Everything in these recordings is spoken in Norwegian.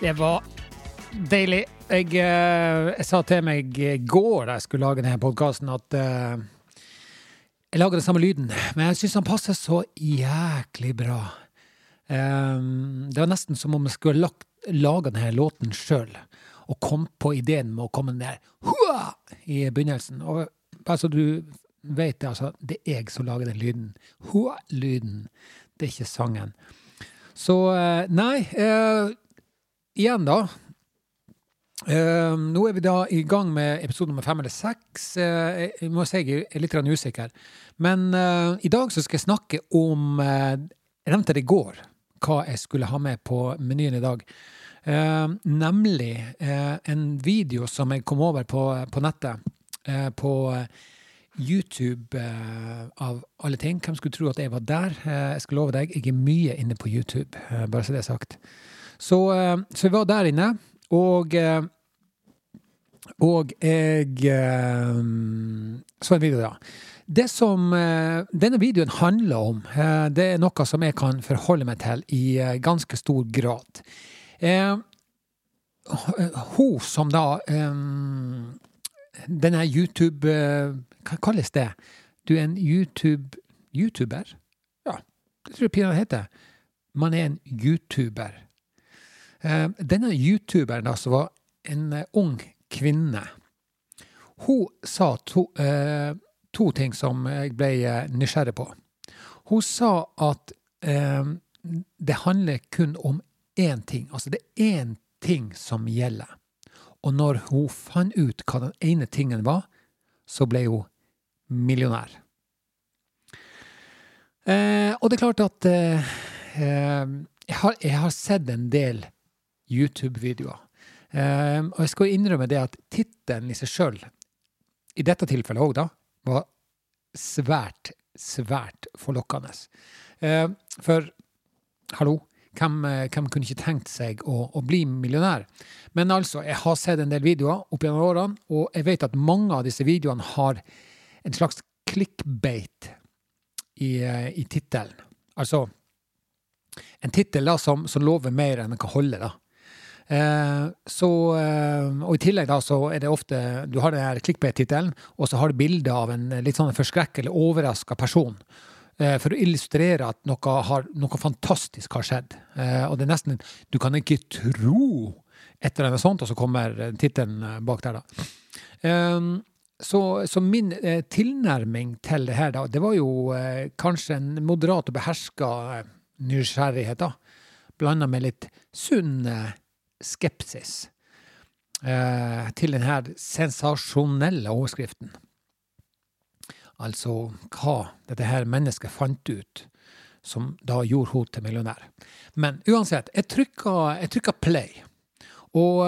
Det var deilig. Jeg, eh, jeg sa til meg i går da jeg skulle lage denne podkasten, at eh, jeg lager den samme lyden, men jeg syns han passer så jæklig bra. Um, det var nesten som om jeg skulle lagt, laga denne låten sjøl, og kom på ideen med å komme ned Hua! i begynnelsen. Og bare så du vet det, altså, det er jeg som lager den lyden. Hua-lyden. Det er ikke sangen. Så eh, nei, eh, igjen da. Uh, nå er vi da i gang med episode nummer fem eller seks. Uh, jeg må si jeg er litt usikker. Men uh, i dag så skal jeg snakke om eh, Jeg nevnte det i går, hva jeg skulle ha med på menyen i dag. Eh, nemlig en video som jeg kom over på, på nettet. på YouTube av alle ting. Hvem skulle tro at jeg var der? Jeg skal love deg, jeg er mye inne på YouTube, bare så det er sagt. Så, eh, så jeg var der inne, og eh, og jeg eh, så en video, da. Det som denne videoen handler om, det er noe som jeg kan forholde meg til i ganske stor grad. Hun som da Denne YouTube Hva kalles det? Du er en YouTube YouTuber? Ja, det tror jeg pinadø heter. Man er en YouTuber. Eh, denne YouTuberen som var en eh, ung kvinne, hun sa to, eh, to ting som jeg ble nysgjerrig på. Hun sa at det handler kun om én ting. Altså det er én ting som gjelder. Og når hun fant ut hva den ene tingen var, så ble hun millionær. Eh, og det er klart at eh, jeg, har, jeg har sett en del YouTube-videoer. Eh, og jeg skal innrømme det at tittelen i seg sjøl, i dette tilfellet òg, da, var svært, svært forlokkende. Eh, for hallo, hvem, hvem kunne ikke tenkt seg å, å bli millionær? Men altså, jeg har sett en del videoer opp gjennom årene, og jeg vet at mange av disse videoene har en slags clickbait i, eh, i tittelen. Altså en tittel som, som lover mer enn den kan holde, da. Eh, så, eh, og i tillegg da så er det ofte Du har den clickbait-tittelen, og så har du bilde av en litt sånn forskrekkelig overraska person. Eh, for å illustrere at noe, har, noe fantastisk har skjedd. Eh, og det er nesten Du kan ikke tro et eller annet sånt, og så kommer eh, tittelen eh, bak der, da. Eh, så, så min eh, tilnærming til det her, da, det var jo eh, kanskje en moderat og beherska eh, nysgjerrighet, da. Blanda med litt sunn eh, skepsis eh, til denne sensasjonelle overskriften. Altså hva dette her mennesket fant ut som da gjorde henne til millionær. Men uansett, jeg trykka, play. Og,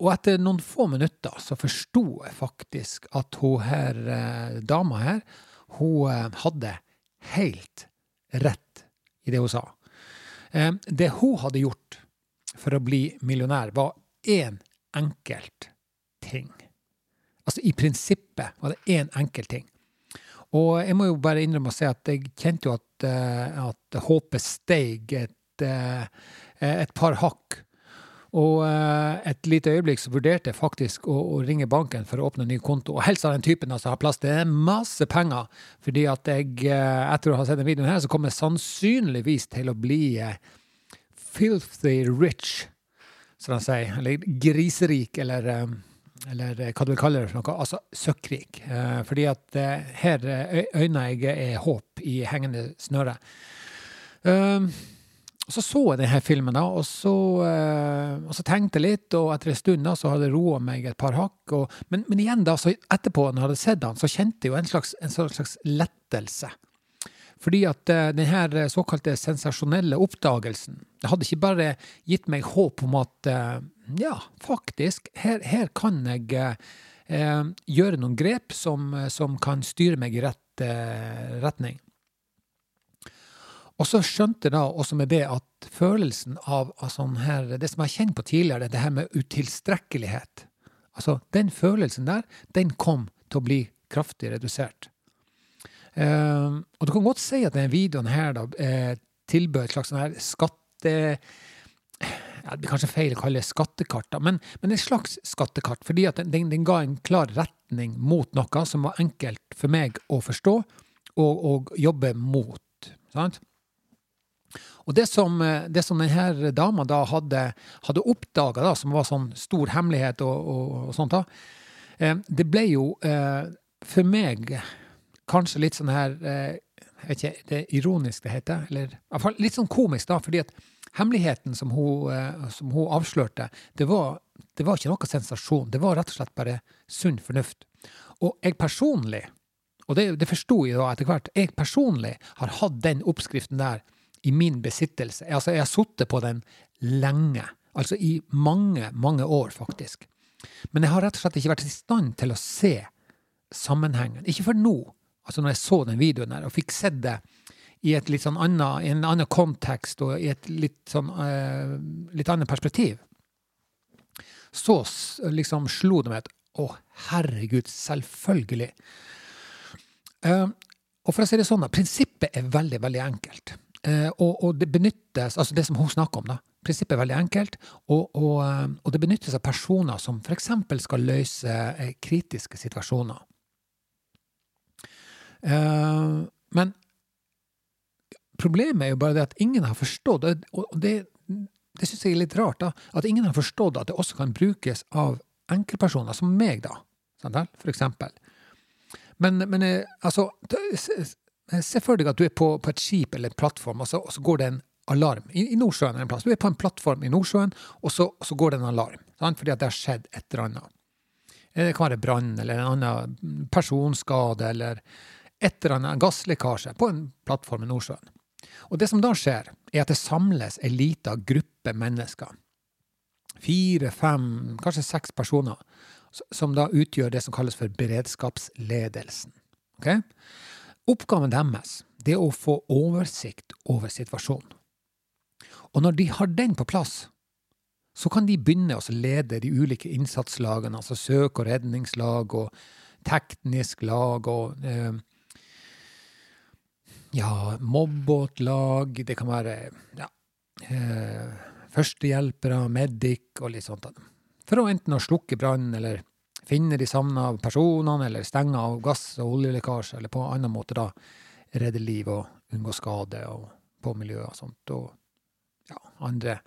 og etter noen få minutter så forsto jeg faktisk at hun her, eh, dama her, hun eh, hadde helt rett i det hun sa. Det hun hadde gjort for å bli millionær, var én enkelt ting. Altså i prinsippet var det én enkelt ting. Og jeg må jo bare innrømme å si at jeg kjente jo at, eh, at håpet steig et, eh, et par hakk. Og eh, et lite øyeblikk så vurderte jeg faktisk å, å ringe banken for å åpne en ny konto. Og helst av den typen som har plass til masse penger. Fordi at jeg, etter å ha sett den videoen her, så kommer jeg sannsynligvis til å bli eh, filthy rich, som de sier. Eller griserik, eller, eh, eller eh, hva du vil kalle det for noe. Altså søkkrik. Eh, fordi at her øyner jeg er håp i hengende snøre. Så så jeg denne filmen, da, og så, og så tenkte jeg litt, og etter en stund da, så hadde jeg roa meg et par hakk. Og, men, men igjen, da, så etterpå, når jeg hadde sett den, så kjente jeg jo en slags, en slags lettelse. Fordi at denne den såkalte sensasjonelle oppdagelsen det hadde ikke bare gitt meg håp om at eh, ja, faktisk, her, her kan jeg eh, gjøre noen grep som, som kan styre meg i rett eh, retning. Og så skjønte da også med det at følelsen av, av sånn her, det som jeg kjent på tidligere, det her med utilstrekkelighet Altså, den følelsen der, den kom til å bli kraftig redusert. Eh, og du kan godt si at denne videoen her da, eh, tilbød et slags sånn her skatte... ja, Det blir kanskje feil å kalle det skattekart, da, men, men et slags skattekart. Fordi at den, den, ga en klar retning mot noe som var enkelt for meg å forstå og, og jobbe mot. sant? Og det som, det som denne dama da hadde, hadde oppdaga, som var sånn stor hemmelighet og, og, og sånt, da, eh, det ble jo eh, for meg kanskje litt sånn her eh, vet ikke, Det er ironisk det heter, eller litt sånn komisk, da, fordi at hemmeligheten som hun, eh, som hun avslørte, det var, det var, ikke noe sensasjon. Det var rett og slett bare sunn fornuft. Og jeg personlig, og det, det forsto jeg da etter hvert, jeg personlig har hatt den oppskriften der i min besittelse. Altså, jeg har sittet på den lenge. Altså i mange, mange år, faktisk. Men jeg har rett og slett ikke vært i stand til å se sammenhengen. Ikke for nå, altså når jeg så den videoen der, og fikk sett det i et litt sånn annet, en annen kontekst og i et litt sånn uh, litt annet perspektiv, så liksom slo det meg at å, herregud, selvfølgelig. Uh, og for å si det sånn, da, prinsippet er veldig, veldig enkelt. Uh, og, og, det benyttes, altså det som hun snakker om, da, prinsippet er veldig enkelt, og, og, og det benyttes av personer som f.eks. skal løse kritiske situasjoner. Uh, men Problemet er jo bare det at ingen har forstått, og det, det syns jeg er litt rart, da, at ingen har forstått at det også kan brukes av enkeltpersoner, som meg, da, for eksempel. Men, men eh, altså Se for deg at du er på, på et skip eller en plattform, og så, og så går det en alarm. I, I, Nordsjøen en plass. Du er på en plattform i Nordsjøen, og så, og så går det en alarm. Sant? Fordi at det har skjedd et eller annet. Eh, det kan være brann eller en annen personskade eller et eller annet gasslekkasje på en plattform i Nordsjøen. Og det som da skjer, er at det samles ei lita gruppe mennesker. Fire, fem, kanskje seks personer, som da utgjør det som kalles for beredskapsledelsen. Okay? Oppgaven deres det er å få oversikt over situasjonen. Og når de har den på plass, så kan de begynne å lede de ulike innsatslagene, altså søk- og redningslag og teknisk lag og eh, ja, mobbåtlag, det kan være ja, eh, førstehjelpere, medic og litt sånt. For å enten å slukke brann, eller finne de savna personene, eller stenge av gass- og oljelekkasje, eller på en annen måte da redde liv og unngå skade og på miljøet og sånt. Og ja, andre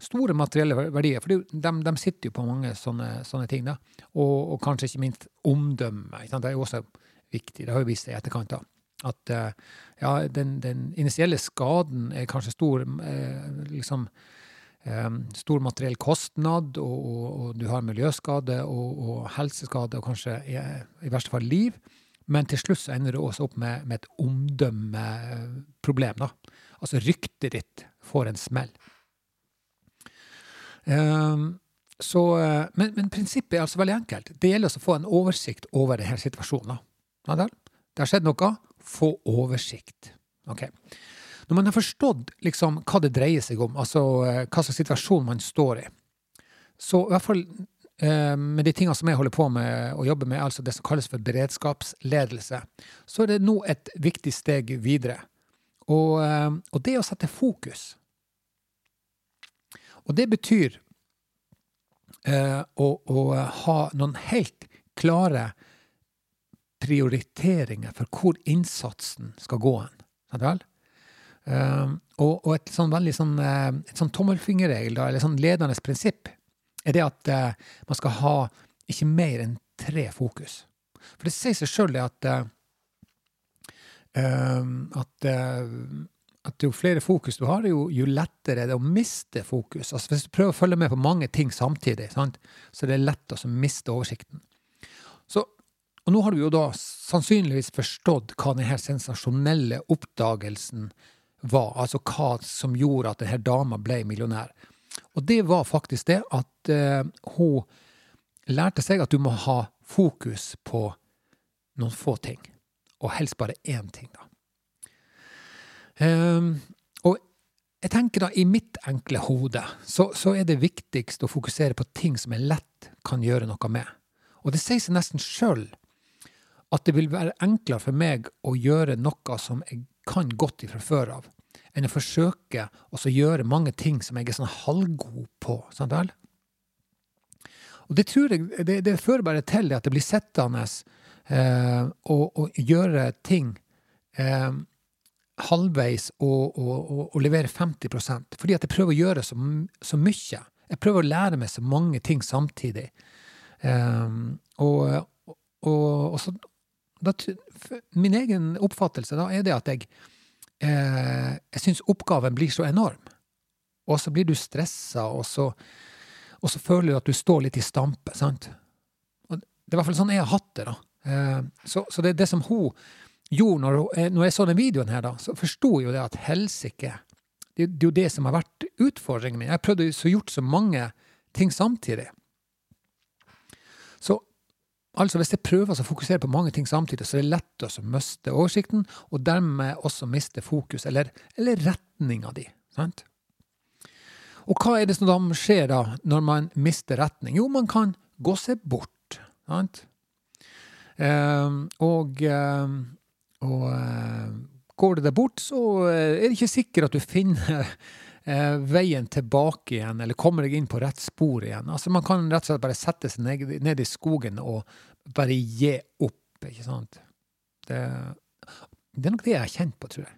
store materielle verdier. For de, de sitter jo på mange sånne, sånne ting. da. Og, og, kanskje ikke minst omdømme. Det er jo også viktig. Det har jo vist seg i etterkant. da at eh, ja, den, den, initielle skaden er kanskje stor eh, liksom eh, stor materiell kostnad, og, og, og, du har miljøskade og, og helseskade og kanskje i, verste fall liv. Men til slutt så ender du også opp med, med et omdømmeproblem. da. Altså ryktet ditt får en smell. Um, så, men, men, prinsippet er altså veldig enkelt. Det gjelder å få en oversikt over denne situasjonen. Det har skjedd noe få oversikt. Ok. Når man har forstått liksom, hva det dreier seg om, altså eh, hva slags situasjon man står i, så i hvert fall eh, med de tingene som jeg holder på med å jobbe med, altså det som kalles for beredskapsledelse, så er det nå et viktig steg videre. Og, eh, og det å sette fokus. Og det betyr eh, å, å, ha noen helt klare prioriteringer for hvor innsatsen skal gå hen. Uh, og, og, et sånn veldig sånn, uh, et sånn tommelfingerregel, da, eller sånn ledende prinsipp, er det at uh, man skal ha ikke mer enn tre fokus. For det sier seg sjøl at, uh, at, at jo flere fokus du har, jo, jo, lettere er det å miste fokus. Altså Hvis du prøver å følge med på mange ting samtidig, sant, så er det lett å miste oversikten. Så og nå har du jo da sannsynligvis forstått hva denne sensasjonelle oppdagelsen var, altså hva som gjorde at denne dama ble millionær. Og det var faktisk det at uh, hun lærte seg at du må ha fokus på noen få ting. Og helst bare én ting, da. Um, og jeg tenker da, i mitt enkle hode, så, så, er det viktigst å fokusere på ting som jeg lett kan gjøre noe med. Og det sier seg nesten sjøl at det vil være enklere for meg å gjøre noe som jeg kan godt ifra før av. enn å forsøke å gjøre mange ting som jeg er sånn halvgod på. Sant vel? Og det tror jeg, det, det fører bare til at det blir sittende eh, å og, gjøre ting eh, halvveis og, og, og, levere 50 fordi at jeg prøver å gjøre så, så, mye. Jeg prøver å lære meg så mange ting samtidig. Um, og, så, da, Min egen oppfattelse da er det at jeg eh, jeg syns oppgaven blir så enorm. Og så blir du stressa, og og så føler du at du står litt i stampe. sant? Og det er i hvert fall sånn jeg har hatt det. da. Eh, så, så det, det som hun gjorde når, eh, når, jeg så den videoen her, da, så forsto jeg jo det at helsike det, det, er jo det som har vært utfordringen min. Jeg prøvde å gjort så mange ting samtidig. Så altså, hvis jeg prøver å fokusere på mange ting samtidig, så er det lett å miste oversikten, og dermed også miste fokus, eller, eller retninga di. Sant? Og hva er det som da skjer da, når man mister retning? Jo, man kan gå seg bort. Sant? Um, og um, og uh, går det deg bort, så uh, er det ikke sikkert at du finner uh, veien tilbake igjen, eller kommer deg inn på rett spor igjen. Altså Man kan rett og slett bare sette seg ned, ned i skogen og bare gi opp, ikke sant. Det, det, er nok det jeg har kjent på, tror jeg.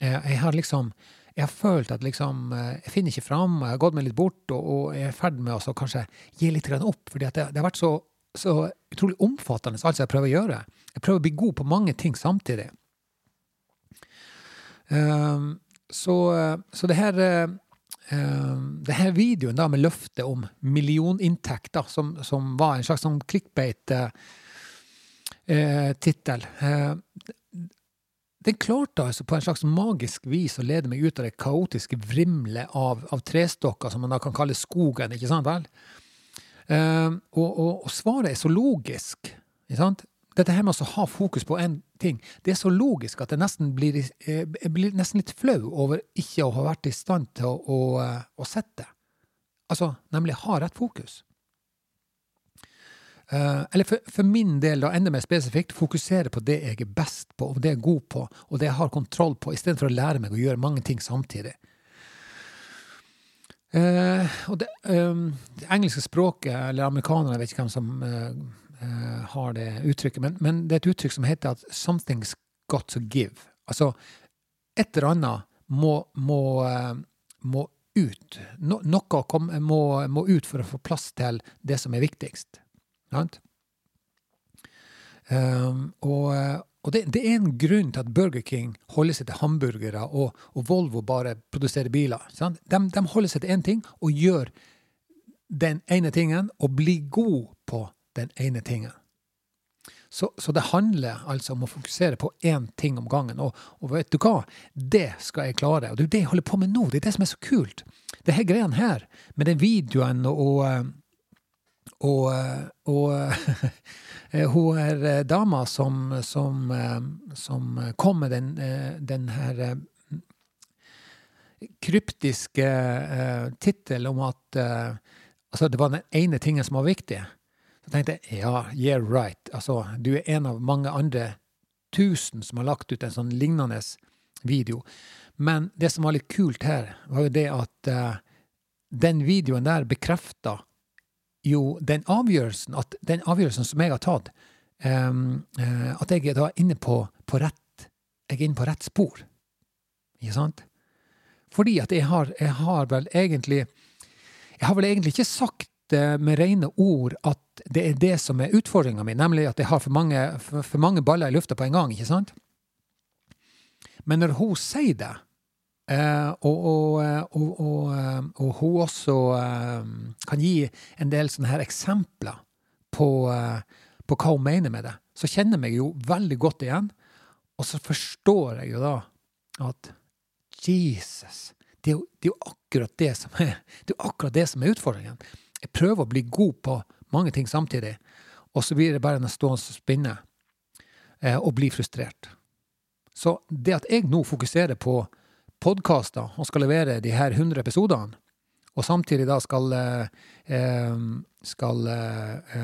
Jeg, jeg har liksom jeg har følt at liksom, jeg finner ikke fram, jeg har gått meg litt bort, og, og jeg er i ferd med å kanskje gi litt opp. fordi det, det, har vært så, så utrolig omfattende, alt jeg prøver å gjøre. Jeg prøver å bli god på mange ting samtidig. Um, så, så det her um, det her videoen da med løftet om millioninntekter, som, som var en slags sånn clickbait-tittel Den klarte altså på en slags magisk vis å lede meg ut av det kaotiske vrimlet av, av trestokker, som man da kan kalle skogen. ikke sant vel? Og, og, og, svaret er så logisk. ikke sant? Dette her med å ha fokus på én ting, det er så logisk at jeg nesten blir, jeg eh, blir nesten litt flau over ikke å ha vært i stand til å, å, eh, å sette. Altså nemlig ha rett fokus. Uh, eller for, for, min del, da enda mer spesifikt, fokusere på det jeg er best på, og det jeg er god på, og det jeg har kontroll på, istedenfor å lære meg å gjøre mange ting samtidig. Uh, og det, um, det, engelske språket, eller amerikanerne, jeg vet ikke hvem som uh, uh, har det uttrykket. Men, men, det er et uttrykk som heter at 'something's got to give'. Altså, et eller annet må, må, uh, må ut. No, noe kom, må, må, ut for å få plass til det som er viktigst. Sant? Um, og, og det, det, er en grunn til at Burger King holder seg til hamburgere, og, og Volvo bare produserer biler. De, de, holder seg til én ting og gjør den ene tingen og blir god på den ene tingen. Så, så, det handler altså om å fokusere på én ting om gangen. Og, og, vet du hva? Det skal jeg klare. Og det er det jeg holder på med nå. Det er det som er så kult. Det her greiene her, med den videoen og Og, og hun er dama som, som, som kom med den, den her kryptiske tittelen om at altså det var den ene tingen som var viktig. Så tenkte jeg ja, yeah right. Altså, du er en av mange andre tusen som har lagt ut en sånn lignende video. Men det som var litt kult her, var jo det at uh, den videoen der bekrefta jo den avgjørelsen, at den avgjørelsen som jeg har tatt, um, uh, at jeg er da inne på, på, rett Jeg er inne på rett spor. Ikke sant? Fordi at jeg har, jeg har vel egentlig Jeg har vel egentlig ikke sagt med rene ord at det er det som er utfordringa mi, nemlig at jeg har for mange, for, for mange, baller i lufta på en gang. ikke sant? Men når hun sier det, eh, og, og, og, og, hun også eh, kan gi en del sånne her eksempler på, eh, på, hva hun mener med det, så kjenner jeg meg jo veldig godt igjen. Og så forstår jeg jo da at Jesus, det er jo, det er jo akkurat det som er, det er akkurat det som er utfordringen. Jeg prøver å bli god på mange ting samtidig, og så blir det bare en stående spinne eh, og bli frustrert. Så det at jeg nå fokuserer på podkaster og skal levere de her 100 episodene, og samtidig da skal, eh, skal eh,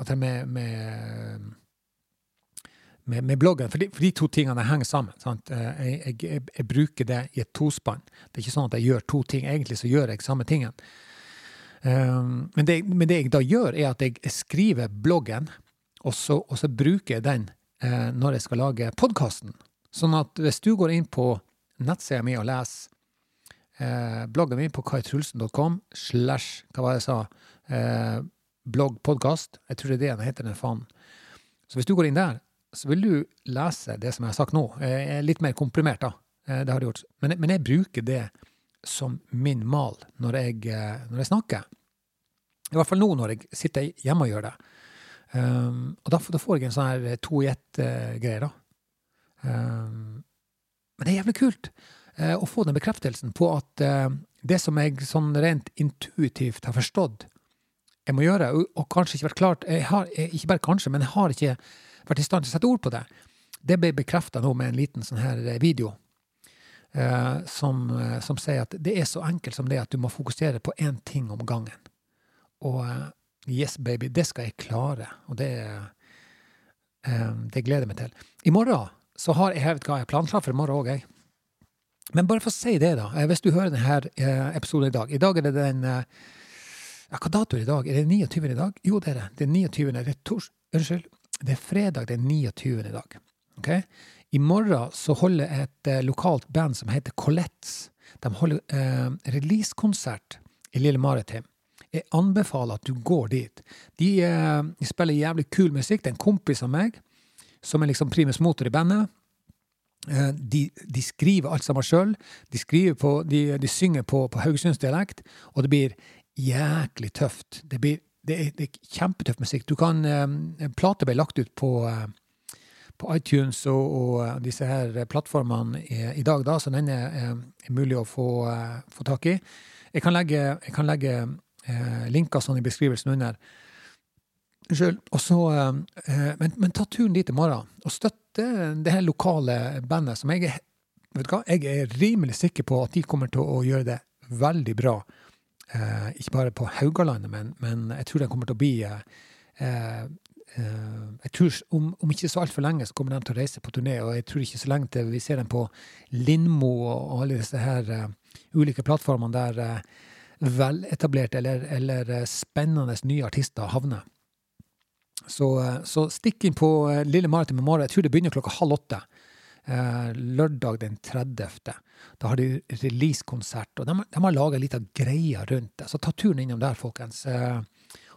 At jeg med, med, med, med bloggen. For de, for de, to tingene henger sammen. sant? jeg, jeg, jeg, bruker det i et tospann. Det er ikke sånn at jeg gjør to ting. Egentlig så gjør jeg samme tingen. Um, men, det, men, det, jeg da gjør, er at jeg skriver bloggen, og så, og så bruker jeg den uh, når jeg skal lage podkasten. Sånn at hvis du går inn på nettsida mi og leser uh, bloggen min på kaitrulsen.com slash hva var det jeg sa, uh, blogg, jeg tror det er det den heter, den faen. Så hvis du går inn der, så vil du lese det som jeg har sagt nå. Eh, litt mer komprimert, da. Eh, det har jeg gjort. Men, men, jeg bruker det som min mal når jeg, eh, når jeg, snakker. I hvert fall nå når jeg sitter hjemme og gjør det. Um, og da, da, får jeg en sånn her to i ett-greie, da. Um, men det er jævlig kult uh, å få den bekreftelsen på at uh, det som jeg sånn rent intuitivt har forstått jeg må gjøre, og, og kanskje ikke vært klart jeg har, Ikke bare kanskje, men jeg har ikke vært i stand til å sette ord på det. Det ble bekrefta nå med en liten sånn her eh, video eh, som, eh, som, sier at det er så enkelt som det at du må fokusere på én ting om gangen. Og eh, yes, baby, det skal jeg klare. Og det, eh, det gleder jeg meg til. I morgen så har jeg vet hva jeg planlagt for i morgen òg, jeg. Men bare for å si det, da. Hvis du hører denne episoden i dag I dag er det den ja, Hva dato er det i dag? Er det 29. i dag? Jo, det er det. Det er 29. Det er tors... Unnskyld. Det er fredag den 29. i dag. Okay? I morgen så holder et eh, lokalt band som heter Colettes. De holder eh, releasekonsert i Lille Maritim. Jeg anbefaler at du går dit. De, eh, de, spiller jævlig kul musikk. Det er en kompis av meg som er liksom primus motor i bandet. Eh, de, de, skriver alt sammen sjøl. De, de, de, synger på, på haugesundsdialekt, og det blir jæklig tøft. Det blir det er, det er kjempetøff musikk. Du kan um, Plata ble lagt ut på, uh, på iTunes og, og, disse her plattformene i, dag, da, så den er, er mulig å få, uh, få, tak i. Jeg kan legge, jeg kan legge uh, linker sånn i beskrivelsen under. Unnskyld. Men, men, ta turen dit i morgen, og støtte det her lokale bandet, som jeg vet hva, jeg er rimelig sikker på at de kommer til å gjøre det veldig bra eh, ikke bare på Haugalandet, men, men, jeg tror de kommer til å bli eh, eh jeg tror om, om ikke så altfor lenge så kommer de til å reise på turné, og jeg tror ikke så lenge til vi ser dem på Lindmo og alle disse her uh, ulike plattformene der uh, veletablerte eller, eller uh, spennende nye artister havner. Så, så stikk inn på Lille Maritim i morgen. Jeg tror det begynner klokka halv åtte. Eh, lørdag den 30. Da har de releasekonsert, og de, de har laga ei lita greie rundt det. Så ta turen innom der, folkens, eh,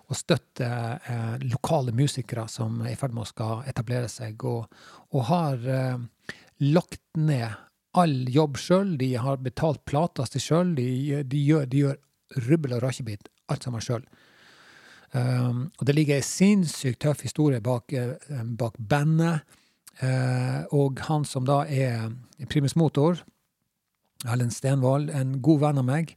og støtte eh, lokale musikere som er i ferd med å skal etablere seg, og, og har lagt ned all jobb sjøl. De har betalt plata si sjøl. De, de, de gjør rubbel og rakebit, alt sammen sjøl. Um, og det ligger ei sinnssykt tøff historie bak, bak bandet. Eh, og han som da er primus motor, Erlend Stenvold, en god venn av meg.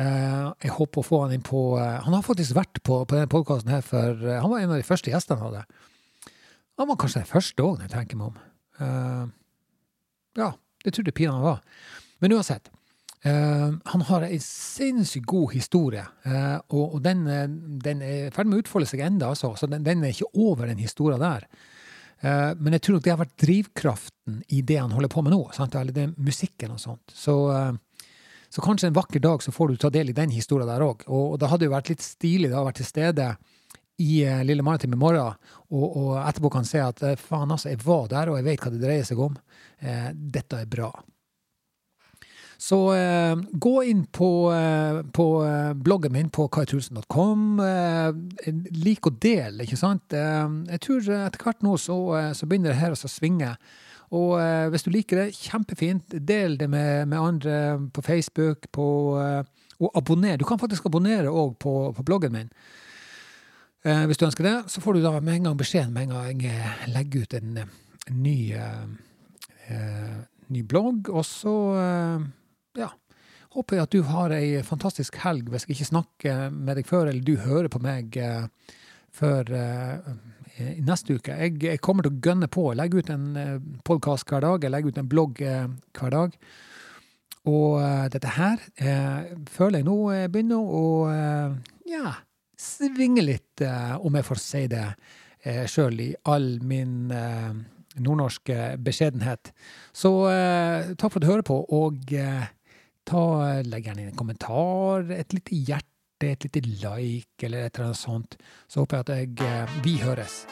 Eh, jeg håper å få han inn på eh, Han har faktisk vært på, på denne podkasten her for Han var en av de første gjestene han hadde. Han var kanskje den første òg, når jeg tenker meg om. ja, det trodde pinadø han var. Men uansett. Uh, han har ei sinnssykt god historie, uh, og, og den, den, er i ferd med å utfolde seg enda, altså. Så den, den, er ikke over den historien der. Uh, men jeg tror nok det har vært drivkraften i det han holder på med nå. Sant? Eller det musikken og sånt. Så, eh, så, kanskje en vakker dag så får du ta del i den historien der òg. Og, og det hadde jo vært litt stilig å være til stede i uh, Lille i morgen, og, og, etterpå kan se at faen, altså, jeg var der, og jeg vet hva det dreier seg om. dette er bra. Så eh, gå inn på, eh, på eh, bloggen min på kaitrulsen.com. Eh, lik og del, ikke sant? Eh, jeg tror etter hvert nå så, eh, så begynner det her å svinge. Og hvis du liker det, kjempefint. Del det med, med andre på Facebook. På, og abonner. Du kan faktisk abonnere òg på, på, bloggen min. hvis du ønsker det, så får du da med en gang beskjeden med en gang jeg legger ut en, en ny, ny blogg. Og så ja, håper jeg at du har ei fantastisk helg hvis jeg ikke snakker med deg før, eller du hører på meg før neste uke. Jeg, kommer til å gønne på. Legge ut en eh, podkast hver dag. Jeg legger ut en blogg uh, hver dag. Og dette her føler jeg nå begynner å ja, svinge litt, om jeg får si det eh, sjøl, i all min nordnorske beskjedenhet. Så takk for at du hører på, og ta, legg gjerne inn en kommentar, et lite hjerte, et lite like, eller et eller annet sånt. Så håper jeg at jeg, vi høres.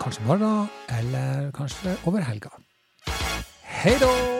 kanskje i morgen, eller kanskje over helga. Hei då!